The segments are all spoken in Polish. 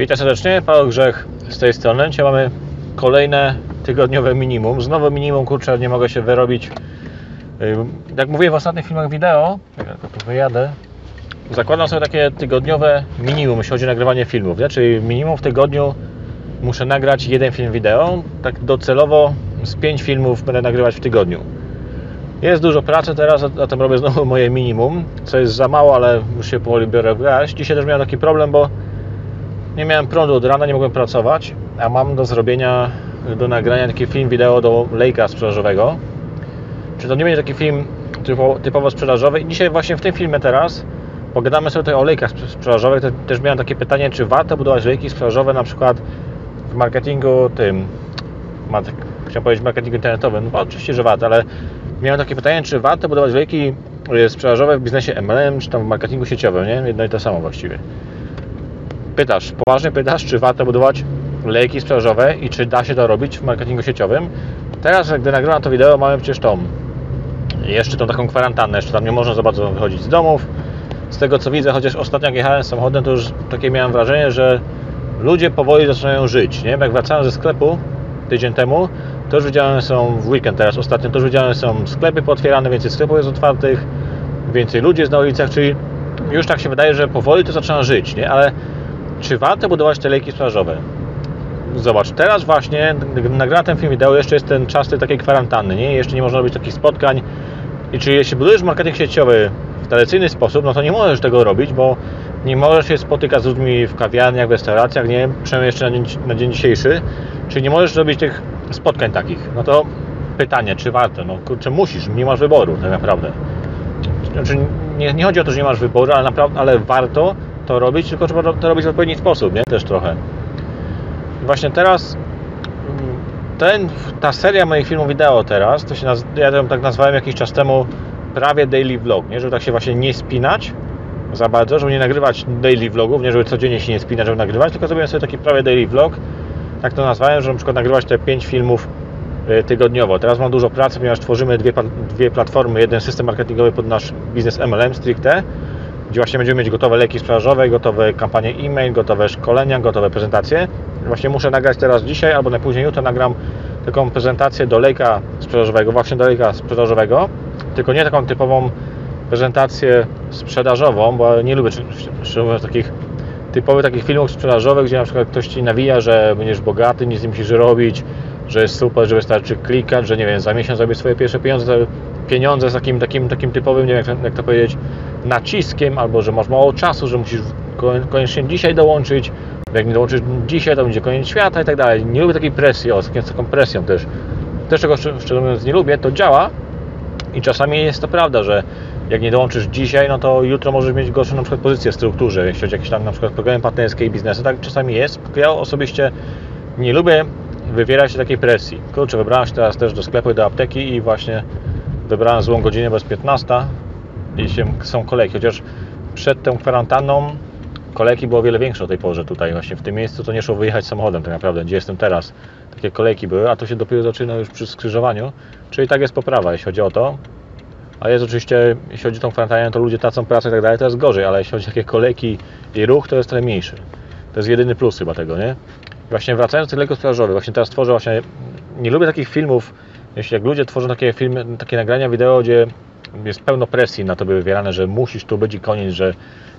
Witam serdecznie, Paweł Grzech z tej strony. Dzisiaj mamy kolejne tygodniowe minimum. Znowu minimum, kurczę, nie mogę się wyrobić. Jak mówiłem w ostatnich filmach wideo, jak ja tu wyjadę, zakładam sobie takie tygodniowe minimum, jeśli chodzi o nagrywanie filmów, czyli minimum w tygodniu muszę nagrać jeden film wideo, tak docelowo z pięć filmów będę nagrywać w tygodniu. Jest dużo pracy teraz, zatem robię znowu moje minimum, co jest za mało, ale już się powoli biorę w garść. Dzisiaj też miałem taki problem, bo nie miałem prądu od rana, nie mogłem pracować, a mam do zrobienia, do nagrania taki film wideo do lejka sprzedażowego. Czy to nie będzie taki film typowo, typowo sprzedażowy? I dzisiaj właśnie w tym filmie teraz pogadamy sobie tutaj o lejkach sprze- sprzedażowych. Te- Też miałem takie pytanie, czy warto budować lejki sprzedażowe na przykład w marketingu tym, chciałem powiedzieć marketingu internetowym, no oczywiście, że warto, ale miałem takie pytanie, czy warto budować lejki e, sprzedażowe w biznesie MLM, czy tam w marketingu sieciowym, nie? Jedno i to samo właściwie pytasz, poważnie pytasz, czy warto budować lejki sprzedażowe i czy da się to robić w marketingu sieciowym. Teraz, gdy nagrywam to wideo, mamy przecież tą, jeszcze tą taką kwarantannę, jeszcze tam nie można za bardzo wychodzić z domów. Z tego co widzę, chociaż ostatnio jak jechałem samochodem, to już takie miałem wrażenie, że ludzie powoli zaczynają żyć, nie? Jak wracałem ze sklepu tydzień temu, to już widziałem są w weekend teraz ostatnio, to już widziałem są sklepy pootwierane, więcej sklepów jest otwartych, więcej ludzi jest na ulicach, czyli już tak się wydaje, że powoli to zaczyna żyć, nie? Ale czy warto budować te lejki sprzedażowe? Zobacz, teraz właśnie, gdy ten film wideo, jeszcze jest ten czas tej takiej kwarantanny, nie? Jeszcze nie można robić takich spotkań. I czy jeśli budujesz marketing sieciowy w tradycyjny sposób, no to nie możesz tego robić, bo nie możesz się spotykać z ludźmi w kawiarniach, w restauracjach, nie? Przynajmniej jeszcze na dzień, na dzień dzisiejszy. Czyli nie możesz robić tych spotkań takich. No to pytanie, czy warto? No kurczę, musisz, nie masz wyboru tak naprawdę. Znaczy, nie, nie chodzi o to, że nie masz wyboru, ale, naprawdę, ale warto to robić, tylko trzeba to robić w odpowiedni sposób, nie? Też trochę. Właśnie teraz mm, ten, ta seria moich filmów wideo teraz, to się naz- ja ją tak nazwałem jakiś czas temu prawie daily vlog, nie? Żeby tak się właśnie nie spinać za bardzo, żeby nie nagrywać daily vlogów, nie żeby codziennie się nie spinać, żeby nagrywać, tylko zrobiłem sobie taki prawie daily vlog, tak to nazwałem, żeby na przykład nagrywać te 5 filmów y, tygodniowo. Teraz mam dużo pracy, ponieważ tworzymy dwie, dwie platformy, jeden system marketingowy pod nasz biznes MLM stricte, gdzie właśnie będziemy mieć gotowe leki sprzedażowe, gotowe kampanie e-mail, gotowe szkolenia, gotowe prezentacje. Właśnie muszę nagrać teraz dzisiaj albo najpóźniej jutro nagram taką prezentację do lejka sprzedażowego, właśnie do lejka sprzedażowego, tylko nie taką typową prezentację sprzedażową, bo nie lubię mówiąc takich typowych takich filmów sprzedażowych, gdzie na przykład ktoś Ci nawija, że będziesz bogaty, nic nie musisz robić, że jest super, że wystarczy klikać, że nie wiem, za miesiąc zrobisz swoje pierwsze pieniądze, pieniądze z takim, takim, takim typowym, nie wiem jak to powiedzieć, naciskiem, albo że masz mało czasu, że musisz konie- koniecznie dzisiaj dołączyć, jak nie dołączysz dzisiaj, to będzie koniec świata i tak dalej. Nie lubię takiej presji, o, z taką- presją też. Też czego szczerze mówiąc nie lubię, to działa i czasami jest to prawda, że jak nie dołączysz dzisiaj, no to jutro możesz mieć gorszą na przykład pozycję w strukturze, jeśli chodzi o jakieś tam na przykład programy partnerskie i biznesy. Tak czasami jest. Ja osobiście nie lubię wywierać się takiej presji. Kurczę, wybrałem się teraz też do sklepu do apteki i właśnie wybrałem złą godzinę, jest 15 i się, są kolejki, chociaż przed tą kwarantanną kolejki było o wiele większe o tej porze tutaj właśnie w tym miejscu, to nie szło wyjechać samochodem tak naprawdę, gdzie jestem teraz. Takie kolejki były, a to się dopiero zaczyna już przy skrzyżowaniu, czyli tak jest poprawa, jeśli chodzi o to. A jest oczywiście, jeśli chodzi o tą kwarantannę, to ludzie tracą pracę i tak dalej, to jest gorzej, ale jeśli chodzi o takie kolejki i ruch, to jest trochę mniejszy. To jest jedyny plus chyba tego, nie? Właśnie wracając do tych leków właśnie teraz tworzę właśnie, nie lubię takich filmów, jeśli jak ludzie tworzą takie filmy, takie nagrania wideo, gdzie jest pełno presji na tobie wywierane, że musisz tu być i koniec, że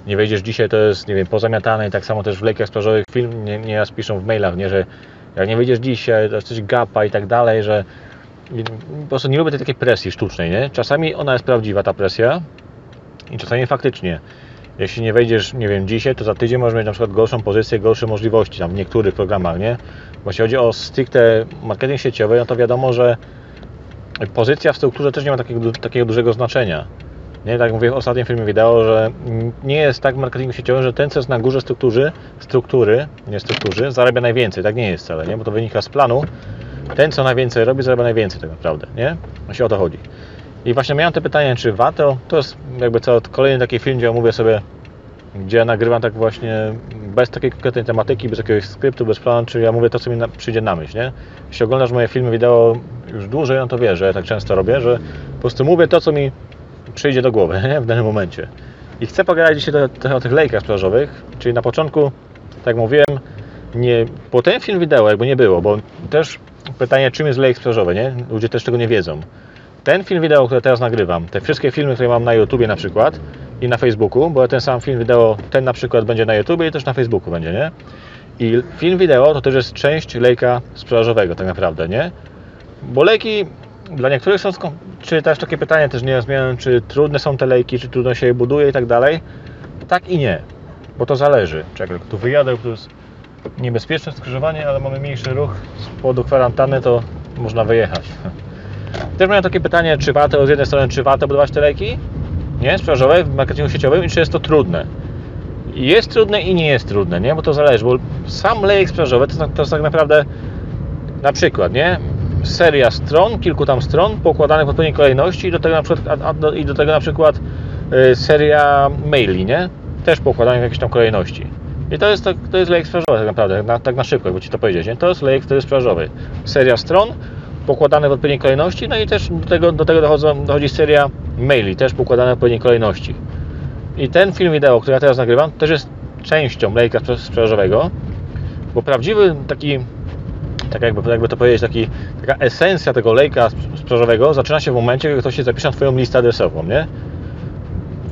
nie wejdziesz dzisiaj, to jest, nie wiem, pozamiatane i tak samo też w lejkach sprzedażowych film nie, nieraz piszą w mailach, nie, że jak nie wyjdziesz dzisiaj, to jest coś gapa i tak dalej, że po prostu nie lubię tej takiej presji sztucznej, nie? Czasami ona jest prawdziwa, ta presja i czasami faktycznie. Jeśli nie wejdziesz, nie wiem, dzisiaj, to za tydzień możesz mieć na przykład gorszą pozycję, gorsze możliwości tam w niektórych programach, nie? Bo jeśli chodzi o stricte marketing sieciowy, no to wiadomo, że pozycja w strukturze też nie ma takiego, takiego dużego znaczenia. Nie, tak jak mówię w ostatnim filmie wideo, że nie jest tak w marketingu sieciowym, że ten, co jest na górze struktury, struktury, nie struktury, zarabia najwięcej. Tak nie jest wcale, nie? Bo to wynika z planu. Ten, co najwięcej robi, zarabia najwięcej tak naprawdę, nie? Właśnie o to chodzi. I właśnie miałem te pytanie, czy warto, to jest jakby co, kolejny taki film, gdzie ja mówię sobie, gdzie nagrywam tak właśnie bez takiej konkretnej tematyki, bez jakiegoś skryptu, bez planu, czyli ja mówię to, co mi na, przyjdzie na myśl, nie? Jeśli oglądasz moje filmy wideo już dłużej, no to wiesz, że ja tak często robię, że po prostu mówię to, co mi przyjdzie do głowy nie? w danym momencie. I chcę pogadać dzisiaj trochę o tych lejkach sprzedażowych, czyli na początku Tak mówiłem, nie, bo ten film wideo jakby nie było, bo też pytanie, czym jest lejek sprzedażowy, nie? Ludzie też tego nie wiedzą. Ten film wideo, który teraz nagrywam, te wszystkie filmy, które mam na YouTubie na przykład i na Facebooku, bo ten sam film wideo, ten na przykład będzie na YouTubie i też na Facebooku będzie, nie? I film wideo to też jest część lejka sprzedażowego tak naprawdę, nie? Bo lejki dla niektórych są, czy też takie pytanie też nie zmieniam, czy trudne są te lejki, czy trudno się je buduje i tak dalej. Tak i nie, bo to zależy. Czekaj, tu wyjadę, to jest niebezpieczne skrzyżowanie, ale mamy mniejszy ruch z powodu kwarantanny, to można wyjechać. Też miałem takie pytanie, czy warto z jednej strony, czy warto budować te lejki, nie, sprzedażowe w marketingu sieciowym i czy jest to trudne. Jest trudne i nie jest trudne, nie, bo to zależy, bo sam lejek sprzedażowy to, to jest tak naprawdę na przykład, nie? Seria stron, kilku tam stron poukładanych w odpowiedniej kolejności i do tego na przykład, a, do, i do tego na przykład y, seria maili, nie? Też poukładanych w jakiejś tam kolejności. I to jest, tak, to jest lejek sprzedażowy tak naprawdę, na, tak na szybko, jakby Ci to powiedzieć, nie? To jest lejek wtedy sprzedażowy. Seria stron pokładane w odpowiedniej kolejności, no i też do tego, do tego dochodzą, dochodzi seria maili, też pokładane w odpowiedniej kolejności. I ten film wideo, który ja teraz nagrywam, też jest częścią lejka sprze- sprzedażowego, bo prawdziwy taki tak jakby, jakby to powiedzieć, taki, taka esencja tego lejka sp- sprzedażowego zaczyna się w momencie, kiedy ktoś się zapisze na Twoją listę adresową, nie?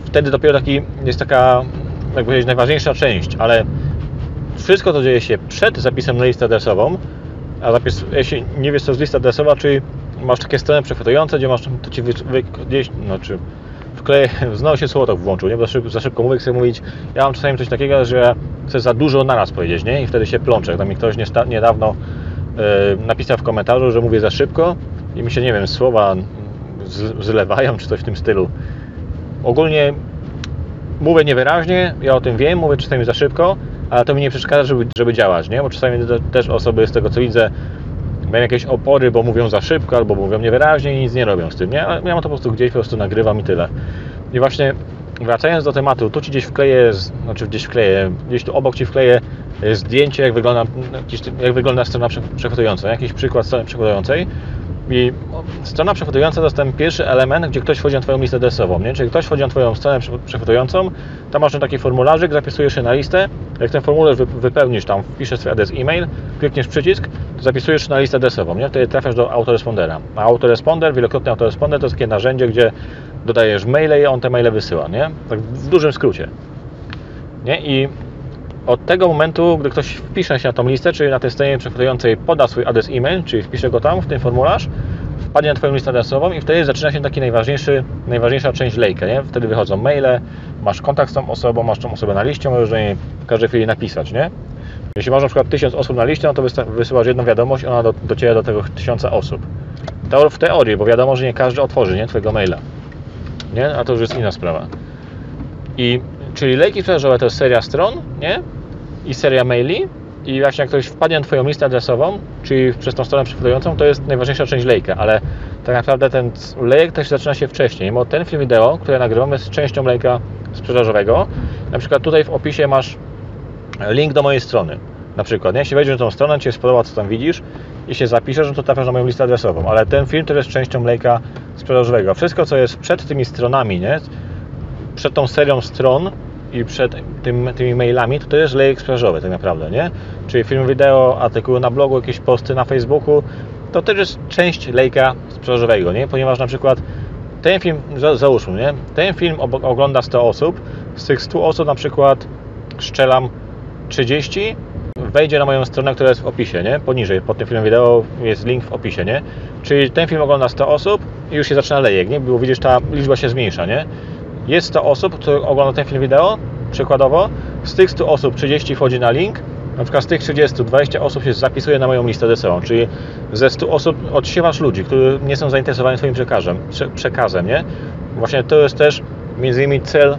Wtedy dopiero taki jest taka, jak powiedzieć, najważniejsza część, ale wszystko to dzieje się przed zapisem na listę adresową, a zapis, jeśli nie wiesz co jest lista adresowa, czyli masz takie strony przechwytujące, gdzie masz, to Ci wy, wy, gdzieś, znaczy wkleję, znowu się słotok włączył, nie? Bo za szybko, za szybko mówię, chcę mówić, ja mam czasami coś takiego, że chcę za dużo naraz powiedzieć, nie? I wtedy się plączę. Tam mi ktoś niedawno e, napisał w komentarzu, że mówię za szybko i mi się, nie wiem, słowa z, zlewają, czy coś w tym stylu. Ogólnie mówię niewyraźnie, ja o tym wiem, mówię czasami za szybko, ale to mi nie przeszkadza, żeby, żeby działać, nie? Bo czasami też osoby z tego co widzę mają jakieś opory, bo mówią za szybko, albo mówią niewyraźnie i nic nie robią z tym, ja mam to po prostu gdzieś, po prostu nagrywam i tyle. I właśnie wracając do tematu, tu Ci gdzieś wkleję, znaczy gdzieś wkleję, gdzieś tu obok Ci wkleję e, zdjęcie, jak wygląda, jakiś- jak wygląda strona prze- przechwytująca, jakiś przykład strony przechwytującej. I strona przechwytująca to jest ten pierwszy element, gdzie ktoś wchodzi na Twoją listę adresową, nie? Czyli ktoś wchodzi na Twoją stronę prze- przechwytującą, tam masz taki formularzyk, zapisujesz się na listę, jak ten formularz wy- wypełnisz tam, wpiszesz swój adres e-mail, klikniesz przycisk, to zapisujesz się na listę adresową, nie? Wtedy trafiasz do autorespondera. A autoresponder, wielokrotny autoresponder to jest takie narzędzie, gdzie dodajesz maile i on te maile wysyła, nie? Tak w dużym skrócie. Nie? I od tego momentu, gdy ktoś wpisze się na tą listę, czyli na tej stronie przechwytującej poda swój adres e-mail, czyli wpisze go tam w ten formularz, wpadnie na Twoją listę adresową i wtedy zaczyna się taki najważniejszy, najważniejsza część lejka, nie? Wtedy wychodzą maile, masz kontakt z tą osobą, masz tą osobę na liście, możesz do niej w każdej chwili napisać, nie? Jeśli masz na przykład tysiąc osób na liście, no to wysyłasz jedną wiadomość, ona do, dociera do tego tysiąca osób. To w teorii, bo wiadomo, że nie każdy otworzy, nie? Twojego maila. Nie? A to już jest inna sprawa. I, czyli lejki sprzedażowe to jest seria stron, nie? I seria maili. I właśnie jak ktoś wpadnie na Twoją listę adresową, czyli przez tą stronę przechwytującą, to jest najważniejsza część lejka, ale tak naprawdę ten lejek też zaczyna się wcześniej, bo ten film wideo, który nagrywam, jest częścią lejka sprzedażowego. Na przykład tutaj w opisie masz link do mojej strony. Na przykład, nie? jeśli wejdziesz na tą stronę, Ci się spodoba, co tam widzisz i się zapiszesz, no to trafiasz na moją listę adresową. Ale ten film też jest częścią lejka sprzedażowego. Wszystko, co jest przed tymi stronami, nie? przed tą serią stron i przed tym, tymi mailami, to jest lejek sprzedażowy tak naprawdę, nie? Czyli film wideo, artykuły na blogu, jakieś posty na Facebooku, to też jest część lejka sprzedażowego, nie? Ponieważ na przykład ten film, za- załóżmy, nie? Ten film ogląda 100 osób, z tych 100 osób na przykład szczelam 30 wejdzie na moją stronę, która jest w opisie, nie? Poniżej, pod tym filmem wideo jest link w opisie, nie? Czyli ten film ogląda 100 osób i już się zaczyna lejek, nie? Bo widzisz, ta liczba się zmniejsza, nie? Jest 100 osób, które ogląda ten film wideo, przykładowo, z tych 100 osób 30 wchodzi na link, na przykład z tych 30, 20 osób się zapisuje na moją listę adresową, czyli ze 100 osób odsiewasz ludzi, którzy nie są zainteresowani Twoim przekazem, prze- przekazem, nie? Właśnie to jest też między innymi cel,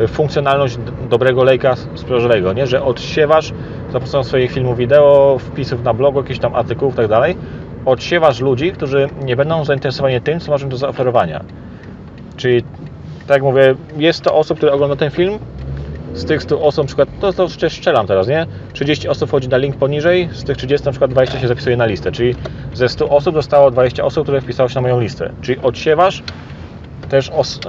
y, funkcjonalność dobrego lejka sprzedażowego, nie? Że odsiewasz za pomocą swoich filmów wideo, wpisów na blogu, jakichś tam artykułów tak dalej, odsiewasz ludzi, którzy nie będą zainteresowani tym, co masz im do zaoferowania. Czyli, tak jak mówię, jest to osób, które ogląda ten film, z tych 100 osób, na przykład, to, to strzelam teraz, nie? 30 osób wchodzi na link poniżej, z tych 30 na przykład 20 się zapisuje na listę, czyli ze 100 osób zostało 20 osób, które wpisało się na moją listę. Czyli odsiewasz też os, y,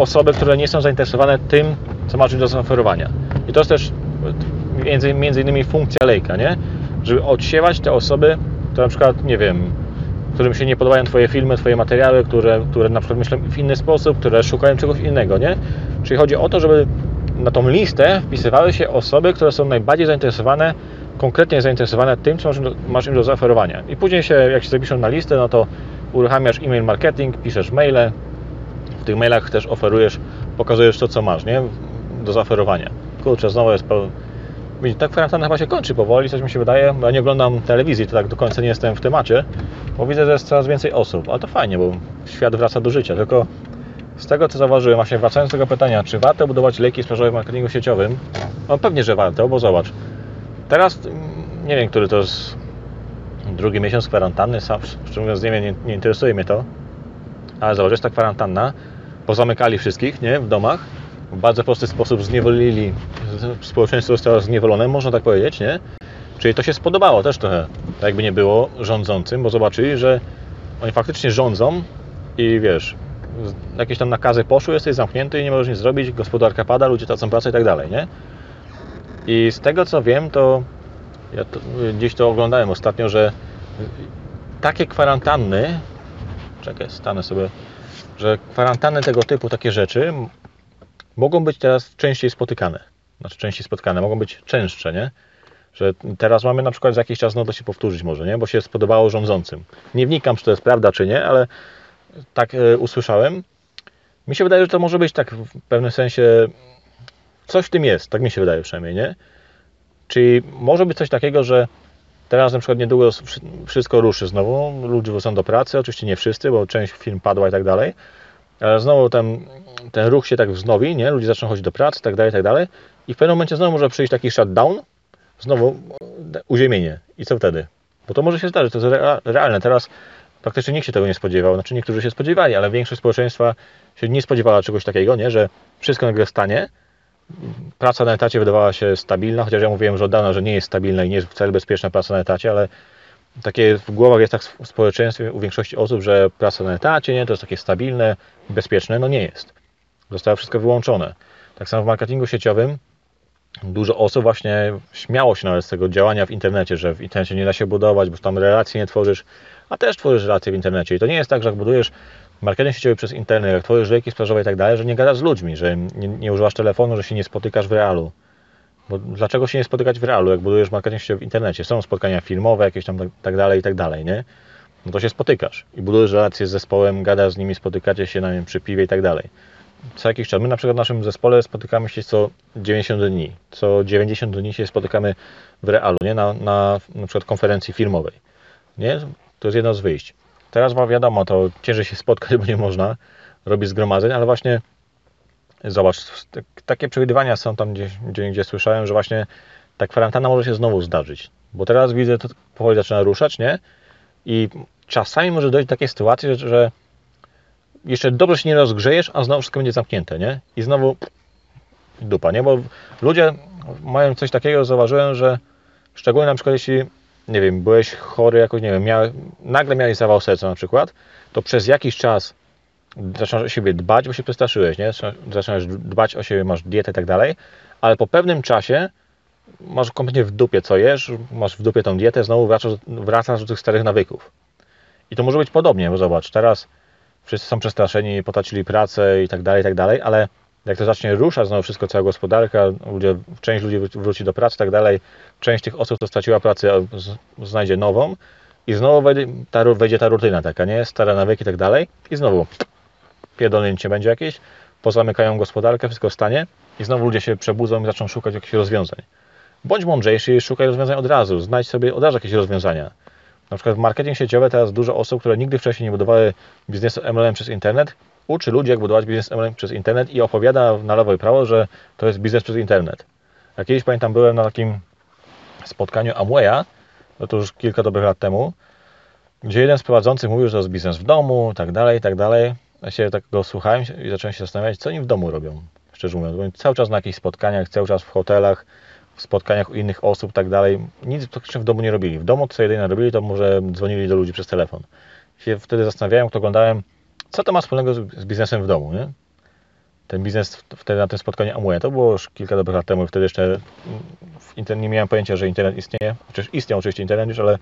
osoby, które nie są zainteresowane tym, co masz do zaoferowania. I to jest też między, między innymi funkcja lejka, nie? Żeby odsiewać te osoby, które na przykład, nie wiem, którym się nie podobają Twoje filmy, Twoje materiały, które, które na przykład myślą w inny sposób, które szukają czegoś innego, nie? Czyli chodzi o to, żeby na tą listę wpisywały się osoby, które są najbardziej zainteresowane, konkretnie zainteresowane tym, co masz, im do zaoferowania. I później się, jak się zapiszą na listę, no to uruchamiasz e-mail marketing, piszesz maile, w tych mailach też oferujesz, pokazujesz to, co masz, nie? Do zaoferowania. Kurczę, znowu jest... Tak kwarantanna chyba się kończy powoli, coś mi się wydaje, ja nie oglądam telewizji, to tak do końca nie jestem w temacie, bo widzę, że jest coraz więcej osób, ale to fajnie, bo świat wraca do życia, tylko z tego co zauważyłem, właśnie wracając do tego pytania, czy warto budować lejki sprzedażowe w marketingu sieciowym? No pewnie, że warto, bo zobacz, teraz mm, nie wiem, który to jest drugi miesiąc kwarantanny, sam szczerze mówiąc nie nie, nie interesuje mnie to, ale zobacz, jest ta kwarantanna, pozamykali wszystkich, nie, w domach, w bardzo prosty sposób zniewolili, społeczeństwo zostało zniewolone, można tak powiedzieć, nie? Czyli to się spodobało też trochę, tak jakby nie było rządzącym, bo zobaczyli, że oni faktycznie rządzą i wiesz, jakieś tam nakazy poszły, jesteś zamknięty i nie możesz nic zrobić, gospodarka pada, ludzie tracą pracę i tak dalej, nie? I z tego co wiem, to ja to, gdzieś to oglądałem ostatnio, że takie kwarantanny, czekaj, stanę sobie, że kwarantanny tego typu, takie rzeczy mogą być teraz częściej spotykane. Znaczy częściej spotkane, mogą być częstsze, nie? Że teraz mamy na przykład za jakiś czas, no to się powtórzyć może, nie? Bo się spodobało rządzącym. Nie wnikam, czy to jest prawda, czy nie, ale tak e, usłyszałem. Mi się wydaje, że to może być tak w pewnym sensie, coś w tym jest, tak mi się wydaje przynajmniej, nie? Czyli może być coś takiego, że teraz na przykład niedługo wszystko ruszy znowu, ludzie wrócą do pracy, oczywiście nie wszyscy, bo część firm padła i tak dalej, ale znowu ten, ten ruch się tak wznowi, nie? Ludzie zaczną chodzić do pracy, tak dalej, tak dalej i w pewnym momencie znowu może przyjść taki shutdown, znowu uziemienie. I co wtedy? Bo to może się zdarzyć, to jest realne. Teraz praktycznie nikt się tego nie spodziewał. Znaczy niektórzy się spodziewali, ale większość społeczeństwa się nie spodziewała czegoś takiego, nie? że wszystko nagle stanie. Praca na etacie wydawała się stabilna, chociaż ja mówiłem, że od dawna, że nie jest stabilna i nie jest wcale bezpieczna praca na etacie, ale takie w głowach jest tak w społeczeństwie u większości osób, że praca na etacie nie, to jest takie stabilne, bezpieczne. No nie jest. Zostało wszystko wyłączone. Tak samo w marketingu sieciowym dużo osób właśnie śmiało się nawet z tego działania w internecie, że w internecie nie da się budować, bo tam relacji nie tworzysz, a też tworzysz relacje w internecie. I to nie jest tak, że jak budujesz marketing sieciowy przez internet, jak tworzysz lejki sprzedażowe i tak dalej, że nie gadasz z ludźmi, że nie, nie, używasz telefonu, że się nie spotykasz w realu. Bo dlaczego się nie spotykać w realu, jak budujesz marketing w internecie? Są spotkania filmowe, jakieś tam tak, dalej tak dalej, nie? No to się spotykasz i budujesz relacje z zespołem, gadasz z nimi, spotykacie się na wiem, przy piwie i tak dalej co jakiś czas. My na przykład w naszym zespole spotykamy się co 90 dni. Co 90 dni się spotykamy w realu, nie? Na, na, na przykład konferencji filmowej. Nie? To jest jedno z wyjść. Teraz ma wiadomo, to ciężej się spotkać, bo nie można robić zgromadzeń, ale właśnie zobacz, takie przewidywania są tam gdzie, gdzie, gdzie słyszałem, że właśnie ta kwarantanna może się znowu zdarzyć. Bo teraz widzę, to powoli zaczyna ruszać, nie? I czasami może dojść do takiej sytuacji, że, jeszcze dobrze się nie rozgrzejesz, a znowu wszystko będzie zamknięte, nie? I znowu dupa, nie? Bo ludzie mają coś takiego, zauważyłem, że szczególnie na przykład jeśli, nie wiem, byłeś chory jakoś, nie wiem, miałeś, nagle miałeś zawał serca na przykład, to przez jakiś czas zaczynasz o siebie dbać, bo się przestraszyłeś, nie? Zaczynasz dbać o siebie, masz dietę i tak dalej, ale po pewnym czasie masz kompletnie w dupie co jesz, masz w dupie tą dietę, znowu wracasz, wracasz do tych starych nawyków. I to może być podobnie, bo zobacz, teraz wszyscy są przestraszeni, potracili pracę i tak dalej, i tak dalej, ale jak to zacznie ruszać znowu wszystko, cała gospodarka, ludzie, część ludzi wróci do pracy i tak dalej, część tych osób, co straciła pracę, znajdzie nową i znowu wejdzie ta, wejdzie ta rutyna taka, nie? Stare nawyki i tak dalej i znowu pierdolnięcie będzie jakieś, pozamykają gospodarkę, wszystko stanie i znowu ludzie się przebudzą i zaczną szukać jakichś rozwiązań. Bądź mądrzejszy i szukaj rozwiązań od razu, znajdź sobie od razu jakieś rozwiązania na przykład w marketing sieciowy teraz dużo osób, które nigdy wcześniej nie budowały biznesu MLM przez internet, uczy ludzi, jak budować biznes MLM przez internet i opowiada na lewo i prawo, że to jest biznes przez internet. Jak kiedyś pamiętam, byłem na takim spotkaniu Amwaya, no to już kilka dobrych lat temu, gdzie jeden z prowadzących mówił, że to jest biznes w domu, tak dalej, tak dalej. Ja się tak go słuchałem i zacząłem się zastanawiać, co oni w domu robią, szczerze mówiąc. Byłem cały czas na jakichś spotkaniach, cały czas w hotelach, w spotkaniach u innych osób tak dalej. Nic praktycznie w domu nie robili. W domu co jedynie robili, to może dzwonili do ludzi przez telefon. Się wtedy zastanawiałem, to oglądałem, co to ma wspólnego z, biznesem w domu, nie? ten biznes wtedy na tym spotkaniu Amway. To było już kilka dobrych lat temu, wtedy jeszcze w nie miałem pojęcia, że internet istnieje. Chociaż istniał oczywiście internet już, ale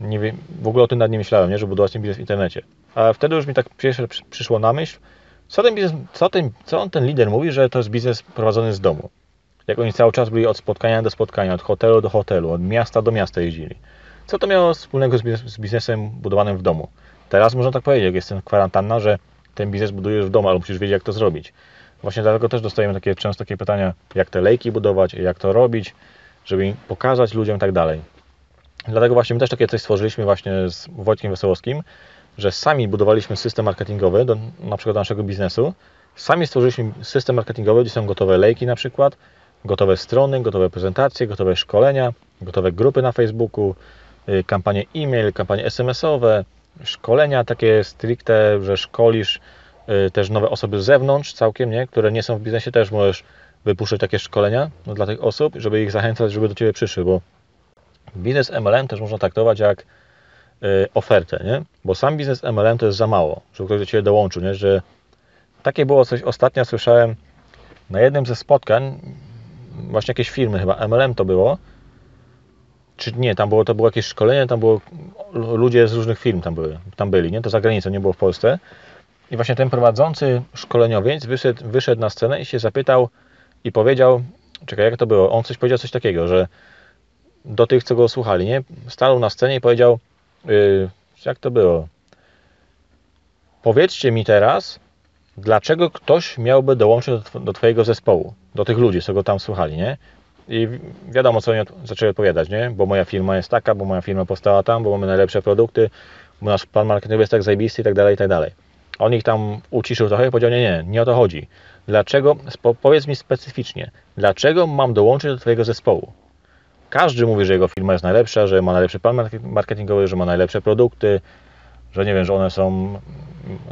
nie wiem, w ogóle o tym nawet nie myślałem, nie, że budować ten biznes w internecie. A wtedy już mi tak pierwsze przy- przyszło na myśl, co ten biznes, co, ten, co on ten lider mówi, że to jest biznes prowadzony z domu. Jak oni cały czas byli od spotkania do spotkania, od hotelu do hotelu, od miasta do miasta jeździli. Co to miało wspólnego z, biznes, z biznesem budowanym w domu? Teraz można tak powiedzieć, jak jestem kwarantanna, że ten biznes budujesz w domu, ale musisz wiedzieć, jak to zrobić. Właśnie dlatego też dostajemy takie, często takie pytania, jak te lejki budować, jak to robić, żeby pokazać ludziom i tak dalej. Dlatego właśnie my też takie coś stworzyliśmy właśnie z Wojtkiem Wesołowskim, że sami budowaliśmy system marketingowy do, na przykład do naszego biznesu. Sami stworzyliśmy system marketingowy, gdzie są gotowe lejki na przykład, gotowe strony, gotowe prezentacje, gotowe szkolenia, gotowe grupy na Facebooku, y, kampanie e-mail, kampanie SMS-owe, szkolenia takie stricte, że szkolisz y, też nowe osoby z zewnątrz całkiem, nie? które nie są w biznesie, też możesz wypuszczać takie szkolenia dla tych osób, żeby ich zachęcać, żeby do Ciebie przyszły, bo biznes MLM też można traktować jak y, ofertę, nie? Bo sam biznes MLM to jest za mało, żeby ktoś do Ciebie dołączył, nie? Że takie było coś, ostatnio słyszałem na jednym ze spotkań, właśnie jakieś firmy chyba, MLM to było, czy nie, tam było, to było jakieś szkolenie, tam było ludzie z różnych firm tam były, tam byli, nie? To za granicą, nie było w Polsce. I właśnie ten prowadzący szkoleniowiec wyszedł, wyszedł na scenę i się zapytał i powiedział, czekaj, jak to było? On coś powiedział coś takiego, że do tych, co go słuchali, nie? Stanął na scenie i powiedział, yy, jak to było? Powiedzcie mi teraz, dlaczego ktoś miałby dołączyć do, tw- do Twojego zespołu, do tych ludzi, co go tam słuchali, nie? I wi- wiadomo, co oni od- zaczęli odpowiadać, nie? Bo moja firma jest taka, bo moja firma powstała tam, bo mamy najlepsze produkty, bo nasz plan marketingowy jest tak zajebisty i tak dalej, i tak dalej. On ich tam uciszył trochę i powiedział, nie, nie, nie o to chodzi. Dlaczego, powiedz mi specyficznie, dlaczego mam dołączyć do Twojego zespołu? Każdy mówi, że jego firma jest najlepsza, że ma najlepszy plan market- marketingowy, że ma najlepsze produkty, że nie wiem, że one są,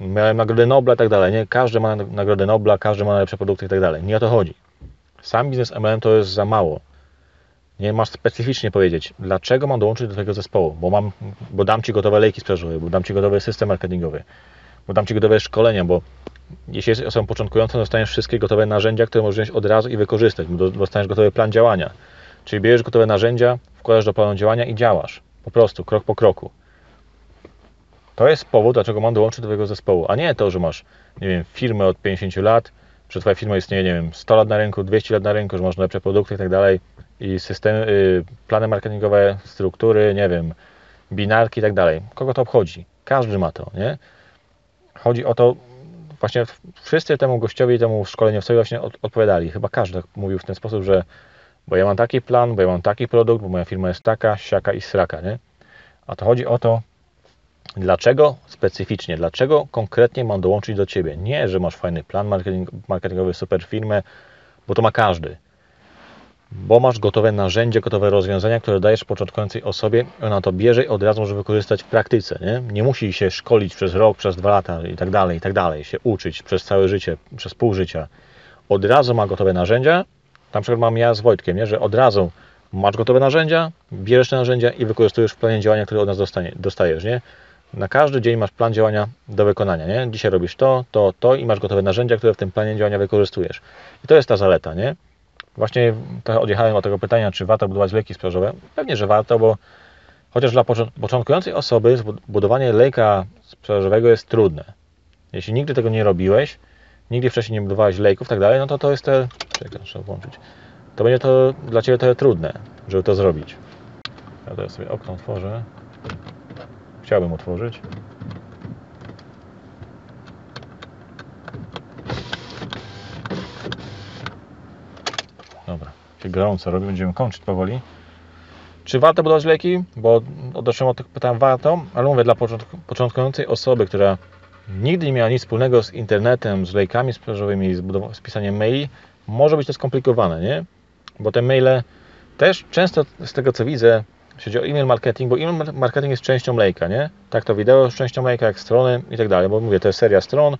miałem nagrodę Nobla i tak dalej, nie? Każdy ma nagrodę Nobla, każdy ma najlepsze produkty i tak dalej. Nie o to chodzi. Sam biznes MLM to jest za mało. Nie masz specyficznie powiedzieć, dlaczego mam dołączyć do Twojego zespołu, bo mam, bo dam Ci gotowe lejki sprzedażowe, bo dam Ci gotowy system marketingowy, bo dam Ci gotowe szkolenia, bo jeśli jesteś osobą początkującą, dostaniesz wszystkie gotowe narzędzia, które możesz wziąć od razu i wykorzystać, bo do- dostaniesz gotowy plan działania. Czyli bierzesz gotowe narzędzia, wkładasz do planu działania i działasz. Po prostu, krok po kroku. To jest powód, dlaczego mam dołączyć do Twojego zespołu, a nie to, że masz, nie wiem, firmę od 50 lat, że Twoja firma istnieje, nie wiem, 100 lat na rynku, 200 lat na rynku, że masz lepsze produkty i tak dalej i systemy, y, plany marketingowe, struktury, nie wiem, binarki i tak dalej. Kogo to obchodzi? Każdy ma to, nie? Chodzi o to, właśnie wszyscy temu gościowi, temu szkoleniowcowi właśnie od, odpowiadali. Chyba każdy tak mówił w ten sposób, że bo ja mam taki plan, bo ja mam taki produkt, bo moja firma jest taka, siaka i sraka, nie? A to chodzi o to, dlaczego specyficznie, dlaczego konkretnie mam dołączyć do Ciebie. Nie, że masz fajny plan marketing, marketingowy, super firmę, bo to ma każdy. Bo masz gotowe narzędzie, gotowe rozwiązania, które dajesz początkującej osobie, ona to bierze i od razu może wykorzystać w praktyce. Nie, nie musi się szkolić przez rok, przez dwa lata i tak dalej, i tak dalej, się uczyć przez całe życie, przez pół życia. Od razu ma gotowe narzędzia, na przykład mam ja z Wojtkiem, nie? że od razu masz gotowe narzędzia, bierzesz te narzędzia i wykorzystujesz w planie działania, który od nas dostanie, dostajesz. Nie? Na każdy dzień masz plan działania do wykonania. Nie? Dzisiaj robisz to, to, to i masz gotowe narzędzia, które w tym planie działania wykorzystujesz. I to jest ta zaleta. Nie? Właśnie trochę odjechałem od tego pytania, czy warto budować lejki sprzedażowe. Pewnie, że warto, bo chociaż dla począ- początkującej osoby budowanie lejka sprzedażowego jest trudne. Jeśli nigdy tego nie robiłeś, nigdy wcześniej nie budowałeś lejków i tak dalej, no to to jest te... Czekaj, muszę włączyć. To będzie to dla Ciebie trochę trudne, żeby to zrobić. Ja teraz sobie okno otworzę. Chciałbym otworzyć. Dobra, się gorąco robi, będziemy kończyć powoli. Czy warto budować leki? Bo odeszłem od tych pytań warto, ale mówię dla początku- początkującej osoby, która nigdy nie miała nic wspólnego z internetem, z lejkami sprzedażowymi, z, z pisaniem maili, może być to skomplikowane, nie? Bo te maile też często z tego co widzę, jeśli chodzi o e-mail marketing, bo e-mail marketing jest częścią lejka, nie? Tak to wideo jest częścią lejka, jak strony i tak dalej, bo mówię, to jest seria stron,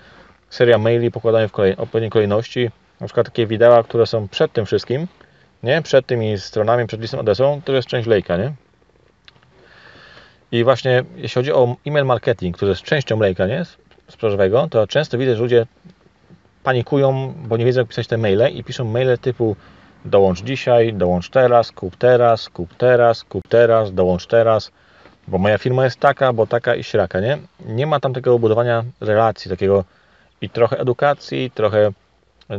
seria maili pokładane w kolej, odpowiedniej kolejności, na przykład takie wideo, które są przed tym wszystkim, nie? Przed tymi stronami, przed listem adresową, to jest część lejka, nie? I właśnie jeśli chodzi o e-mail marketing, który jest częścią lejka, nie? Sprzedażowego, to często widzę, że ludzie panikują, bo nie wiedzą jak pisać te maile i piszą maile typu dołącz dzisiaj, dołącz teraz, kup teraz, kup teraz, kup teraz, dołącz teraz, bo moja firma jest taka, bo taka i śraka, nie? Nie ma tam takiego budowania relacji, takiego i trochę edukacji, trochę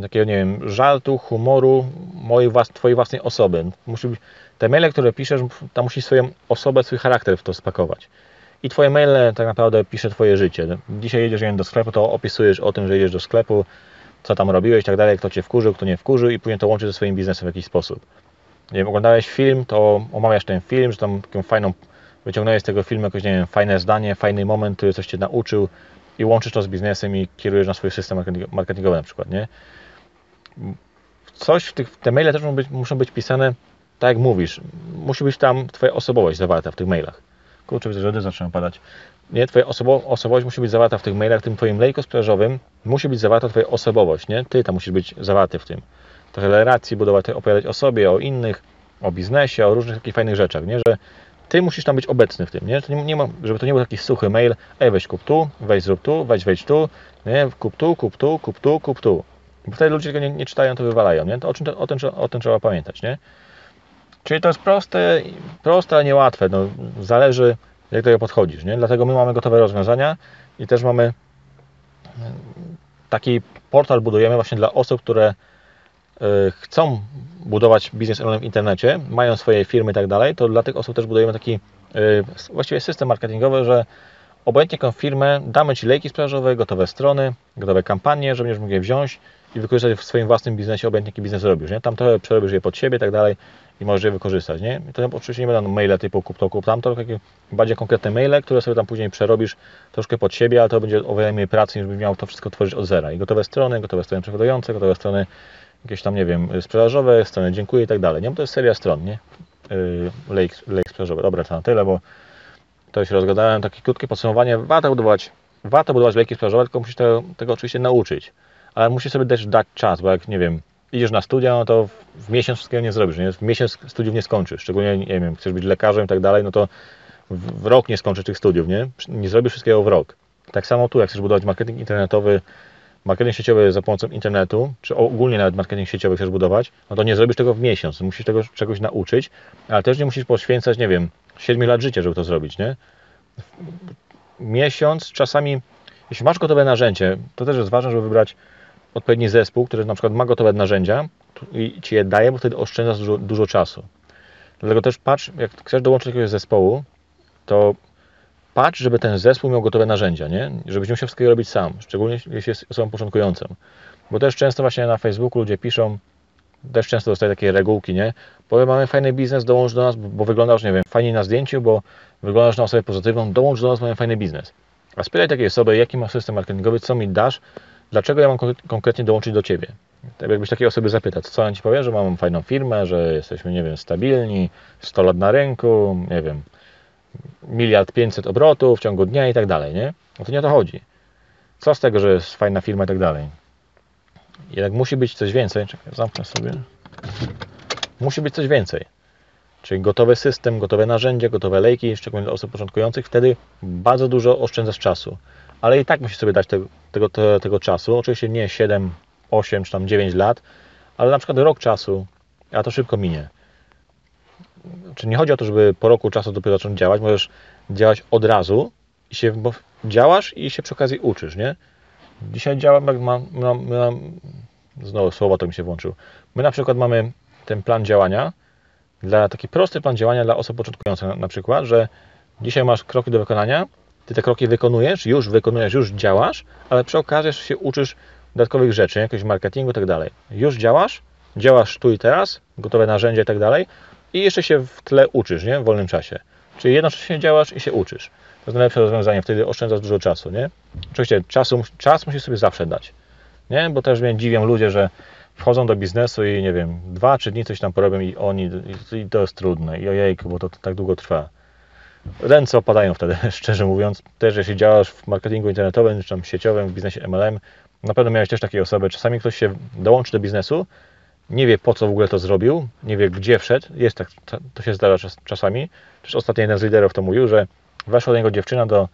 takiego, nie wiem, żartu, humoru mojej twojej własnej osoby. Musi być, te maile, które piszesz, tam musi swoją osobę, swój charakter w to spakować. I twoje maile tak naprawdę pisze twoje życie. Dzisiaj jedziesz do sklepu, to opisujesz o tym, że jedziesz do sklepu, co tam robiłeś tak dalej, kto cię wkurzył, kto nie wkurzył i później to łączysz ze swoim biznesem w jakiś sposób. Nie wiem, oglądałeś film, to omawiasz ten film, że tam taką fajną, wyciągnąłeś z tego filmu jakoś, nie wiem, fajne zdanie, fajny moment, który coś cię nauczył i łączysz to z biznesem i kierujesz na swój system marketing- marketingowy na przykład, nie? Coś w tych, te maile też muszą być, muszą być pisane tak jak mówisz. Musi być tam twoja osobowość zawarta w tych mailach. Kurczę, widzę, że lody zaczynają padać. Nie, twoja osobo, osobowość musi być zawarta w tych mailach, w tym twoim lejku sprzedażowym musi być zawarta twoja osobowość, nie? Ty tam musisz być zawarty w tym. Trochę relacji budować, opowiadać o sobie, o innych, o biznesie, o różnych takich fajnych rzeczach, nie? Że ty musisz tam być obecny w tym, nie? To nie, nie ma, żeby to nie był taki suchy mail, ej weź kup tu, weź zrób tu, weź wejdź tu, nie? Kup tu, kup tu, kup tu, kup tu. Bo wtedy ludzie tego nie, nie czytają, to wywalają, nie? To o, czym, o, tym, o tym trzeba pamiętać, nie? Czyli to jest proste, proste, ale niełatwe. No, zależy, jak do tego podchodzisz. Nie? Dlatego my mamy gotowe rozwiązania i też mamy e, taki portal budujemy właśnie dla osób, które e, chcą budować biznes online w internecie, mają swoje firmy i tak dalej, to dla tych osób też budujemy taki e, właściwie system marketingowy, że obojętnie jaką firmę, damy Ci lejki sprzedażowe, gotowe strony, gotowe kampanie, że będziesz mógł je wziąć i wykorzystać w swoim własnym biznesie, obojętnie jaki biznes robisz. Nie? Tam trochę przerobisz je pod siebie i tak dalej i możesz je wykorzystać. Nie? I to oczywiście nie będą maile typu kup to, kup tamto, tylko takie bardziej konkretne maile, które sobie tam później przerobisz troszkę pod siebie, ale to będzie o wiele mniej pracy, niż byś miał to wszystko tworzyć od zera. I gotowe strony, gotowe strony przechodujące, gotowe strony jakieś tam, nie wiem, sprzedażowe, strony dziękuję i tak dalej. Nie? Bo to jest seria stron, nie? Yy, lejk sprzedażowy. Dobra, to na tyle, bo to się rozgadałem. Takie krótkie podsumowanie. Warto budować, warto budować lejki sprzedażowe, tylko musisz tego, tego oczywiście nauczyć. Ale musisz sobie też dać czas, bo jak, nie wiem, idziesz na studia, no to w, miesiąc wszystkiego nie zrobisz, nie? W miesiąc studiów nie skończysz. Szczególnie, nie wiem, chcesz być lekarzem i tak dalej, no to w rok nie skończysz tych studiów, nie? Nie zrobisz wszystkiego w rok. Tak samo tu, jak chcesz budować marketing internetowy, marketing sieciowy za pomocą internetu, czy ogólnie nawet marketing sieciowy chcesz budować, no to nie zrobisz tego w miesiąc. Musisz tego czegoś nauczyć, ale też nie musisz poświęcać, nie wiem, 7 lat życia, żeby to zrobić, nie? Miesiąc, czasami, jeśli masz gotowe narzędzie, to też jest ważne, żeby wybrać odpowiedni zespół, który na przykład ma gotowe narzędzia i Ci je daje, bo wtedy oszczędzasz dużo, dużo czasu. Dlatego też patrz, jak chcesz dołączyć do jakiegoś zespołu, to patrz, żeby ten zespół miał gotowe narzędzia, nie? Żebyś nie musiał wszystkiego robić sam, szczególnie jeśli jest osobą początkującą. Bo też często właśnie na Facebooku ludzie piszą, też często dostaję takie regułki, nie? Bo mamy fajny biznes, dołącz do nas, bo bo wyglądasz, nie wiem, fajnie na zdjęciu, bo wyglądasz na osobę pozytywną, dołącz do nas, mamy fajny biznes. A spytaj takiej osoby, jaki masz system marketingowy, co mi dasz, dlaczego ja mam konkre- konkretnie dołączyć do Ciebie. Tak jakbyś takiej osoby zapytać, co on Ci powie, że mam fajną firmę, że jesteśmy, nie wiem, stabilni, 100 lat na rynku, nie wiem, miliard 500 obrotów w ciągu dnia i tak dalej, nie? No to nie o to chodzi. Co z tego, że jest fajna firma i tak dalej? Jednak musi być coś więcej. Czekaj, zamknę sobie. Musi być coś więcej. Czyli gotowy system, gotowe narzędzie, gotowe lejki, szczególnie dla osób początkujących, wtedy bardzo dużo oszczędzasz czasu. Ale i tak musisz sobie dać tego, tego, te- tego czasu. Oczywiście nie 7, 8 czy tam 9 lat, ale na przykład rok czasu, a to szybko minie. Czy nie chodzi o to, żeby po roku czasu dopiero zacząć działać, możesz działać od razu i się, bo działasz i się przy okazji uczysz, nie? Dzisiaj działam, jak mam, mam, mam znowu słowo to mi się włączył. My na przykład mamy ten plan działania, dla taki prosty plan działania dla osób początkujących na, na przykład, że dzisiaj masz kroki do wykonania, ty te kroki wykonujesz, już wykonujesz, już działasz, ale przy okazji się uczysz dodatkowych rzeczy, jakiegoś marketingu i tak dalej. Już działasz, działasz tu i teraz, gotowe narzędzia i tak dalej i jeszcze się w tle uczysz, nie? W wolnym czasie. Czyli jednocześnie działasz i się uczysz. To jest najlepsze rozwiązanie, wtedy oszczędzasz dużo czasu, nie? Oczywiście czasu, czas musisz sobie zawsze dać, nie? Bo też mnie dziwią ludzie, że wchodzą do biznesu i nie wiem, dwa, trzy dni coś tam porobią i oni, i to jest trudne i ojejku, bo to, to tak długo trwa. Ręce opadają wtedy, szczerze mówiąc. Też jeśli działasz w marketingu internetowym, czy tam sieciowym, w biznesie MLM, na pewno miałeś też takie osoby. Czasami ktoś się dołączy do biznesu, nie wie po co w ogóle to zrobił, nie wie gdzie wszedł. Jest tak, to- się zdarza czas, czasami. Też ostatnio jeden z liderów to mówił, że weszła do niego dziewczyna do,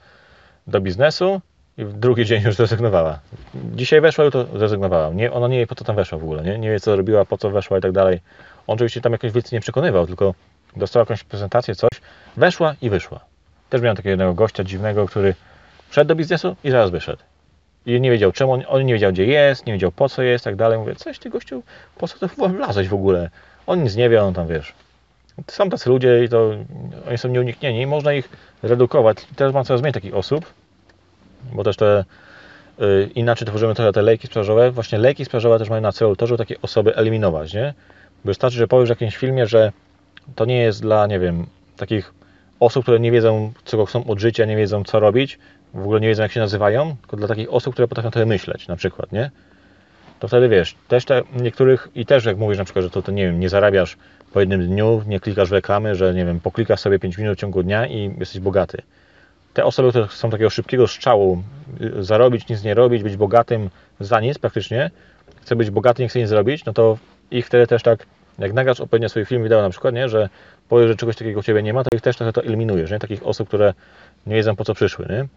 do biznesu i w drugi dzień już zrezygnowała. Dzisiaj weszła, to zrezygnowała. Nie, ona nie wie, po co tam weszła w ogóle, nie? nie wie, co robiła, po co weszła i tak dalej. On oczywiście tam jakoś więcej nie przekonywał, tylko dostała jakąś prezentację, coś, weszła i wyszła. Też miałem takiego jednego gościa dziwnego, który wszedł do biznesu i zaraz wyszedł. I nie wiedział czemu, on, on nie wiedział gdzie jest, nie wiedział po co jest, tak dalej. Mówię, coś ty gościu, po co to wlazłeś w ogóle? On nic nie wie, on tam wiesz. Są tacy ludzie i to oni są nieuniknieni i można ich redukować. Teraz mam coraz mniej takich osób, bo też te y, inaczej tworzymy trochę te lejki sprzedażowe. Właśnie lejki sprzedażowe też mają na celu to, żeby takie osoby eliminować, nie? Wystarczy, że powiesz w jakimś filmie, że to nie jest dla, nie wiem, takich osób, które nie wiedzą, czego chcą od życia, nie wiedzą, co robić, w ogóle nie wiedzą, jak się nazywają, tylko dla takich osób, które potrafią trochę myśleć, na przykład, nie? To wtedy wiesz, też te niektórych, i też jak mówisz na przykład, że to, to nie wiem, nie zarabiasz po jednym dniu, nie klikasz w reklamy, że nie wiem, poklikasz sobie 5 minut w ciągu dnia i jesteś bogaty. Te osoby, które są takiego szybkiego strzału, y, zarobić, nic nie robić, być bogatym za nic praktycznie, chce być bogaty, nie chce nic zrobić, no to ich wtedy też tak, jak nagrasz odpowiednio swój film, wideo na przykład, nie, że powiesz, że czegoś takiego u Ciebie nie ma, to ich też trochę to eliminujesz, nie? Takich osób, które nie wiedzą po co przyszły, nie?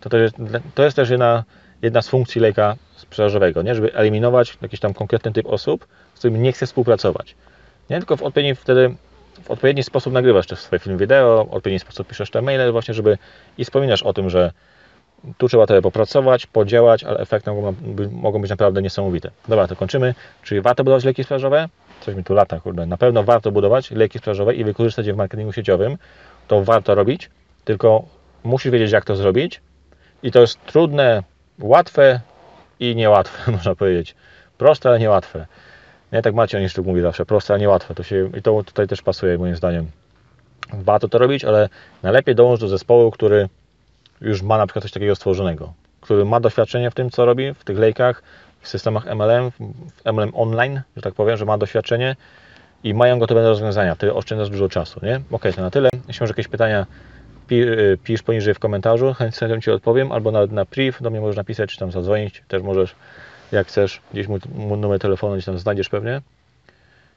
To, to, jest, to jest też jedna, jedna z funkcji lejka sprzedażowego, nie? Żeby eliminować jakiś tam konkretny typ osób, z którymi nie chce współpracować. Nie tylko w odpowiedni wtedy w odpowiedni sposób nagrywasz też swoje filmy wideo, w odpowiedni sposób piszesz te maile właśnie, żeby i wspominasz o tym, że tu trzeba trochę popracować, podziałać, ale efekty mogą, mogą być naprawdę niesamowite. Dobra, to kończymy. Czyli warto budować leki sprzedażowe? Coś mi tu lata, kurde. Na pewno warto budować leki sprzedażowe i wykorzystać je w marketingu sieciowym. To warto robić, tylko musisz wiedzieć, jak to zrobić. I to jest trudne, łatwe i niełatwe, można powiedzieć. Proste, ale niełatwe. Nie tak Maciej Oniszczuk mówi zawsze, proste, ale niełatwe. To się, I to tutaj też pasuje moim zdaniem. Warto to robić, ale najlepiej dołączyć do zespołu, który już ma na przykład coś takiego stworzonego, który ma doświadczenie w tym, co robi, w tych lejkach, w systemach MLM, w MLM online, że tak powiem, że ma doświadczenie i mają gotowe rozwiązania. Wtedy oszczędzasz dużo czasu, nie? Ok, to na tyle. Jeśli masz jakieś pytania, y, pisz poniżej w komentarzu, chętnie Ci odpowiem, albo nawet na priv, do mnie możesz napisać, czy tam zadzwonić, też możesz, jak chcesz, gdzieś mój, numer telefonu gdzieś tam znajdziesz pewnie.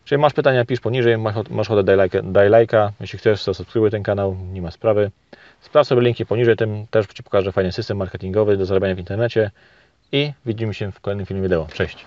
Jeżeli masz pytania, pisz poniżej, masz, masz ochotę, daj lajka, daj lajka. Jeśli chcesz, to subskrybuj ten kanał, nie ma sprawy. Sprawdź sobie linki poniżej, tym też Ci pokażę fajny system marketingowy do zarabiania w internecie i widzimy się w kolejnym filmie wideo. Cześć!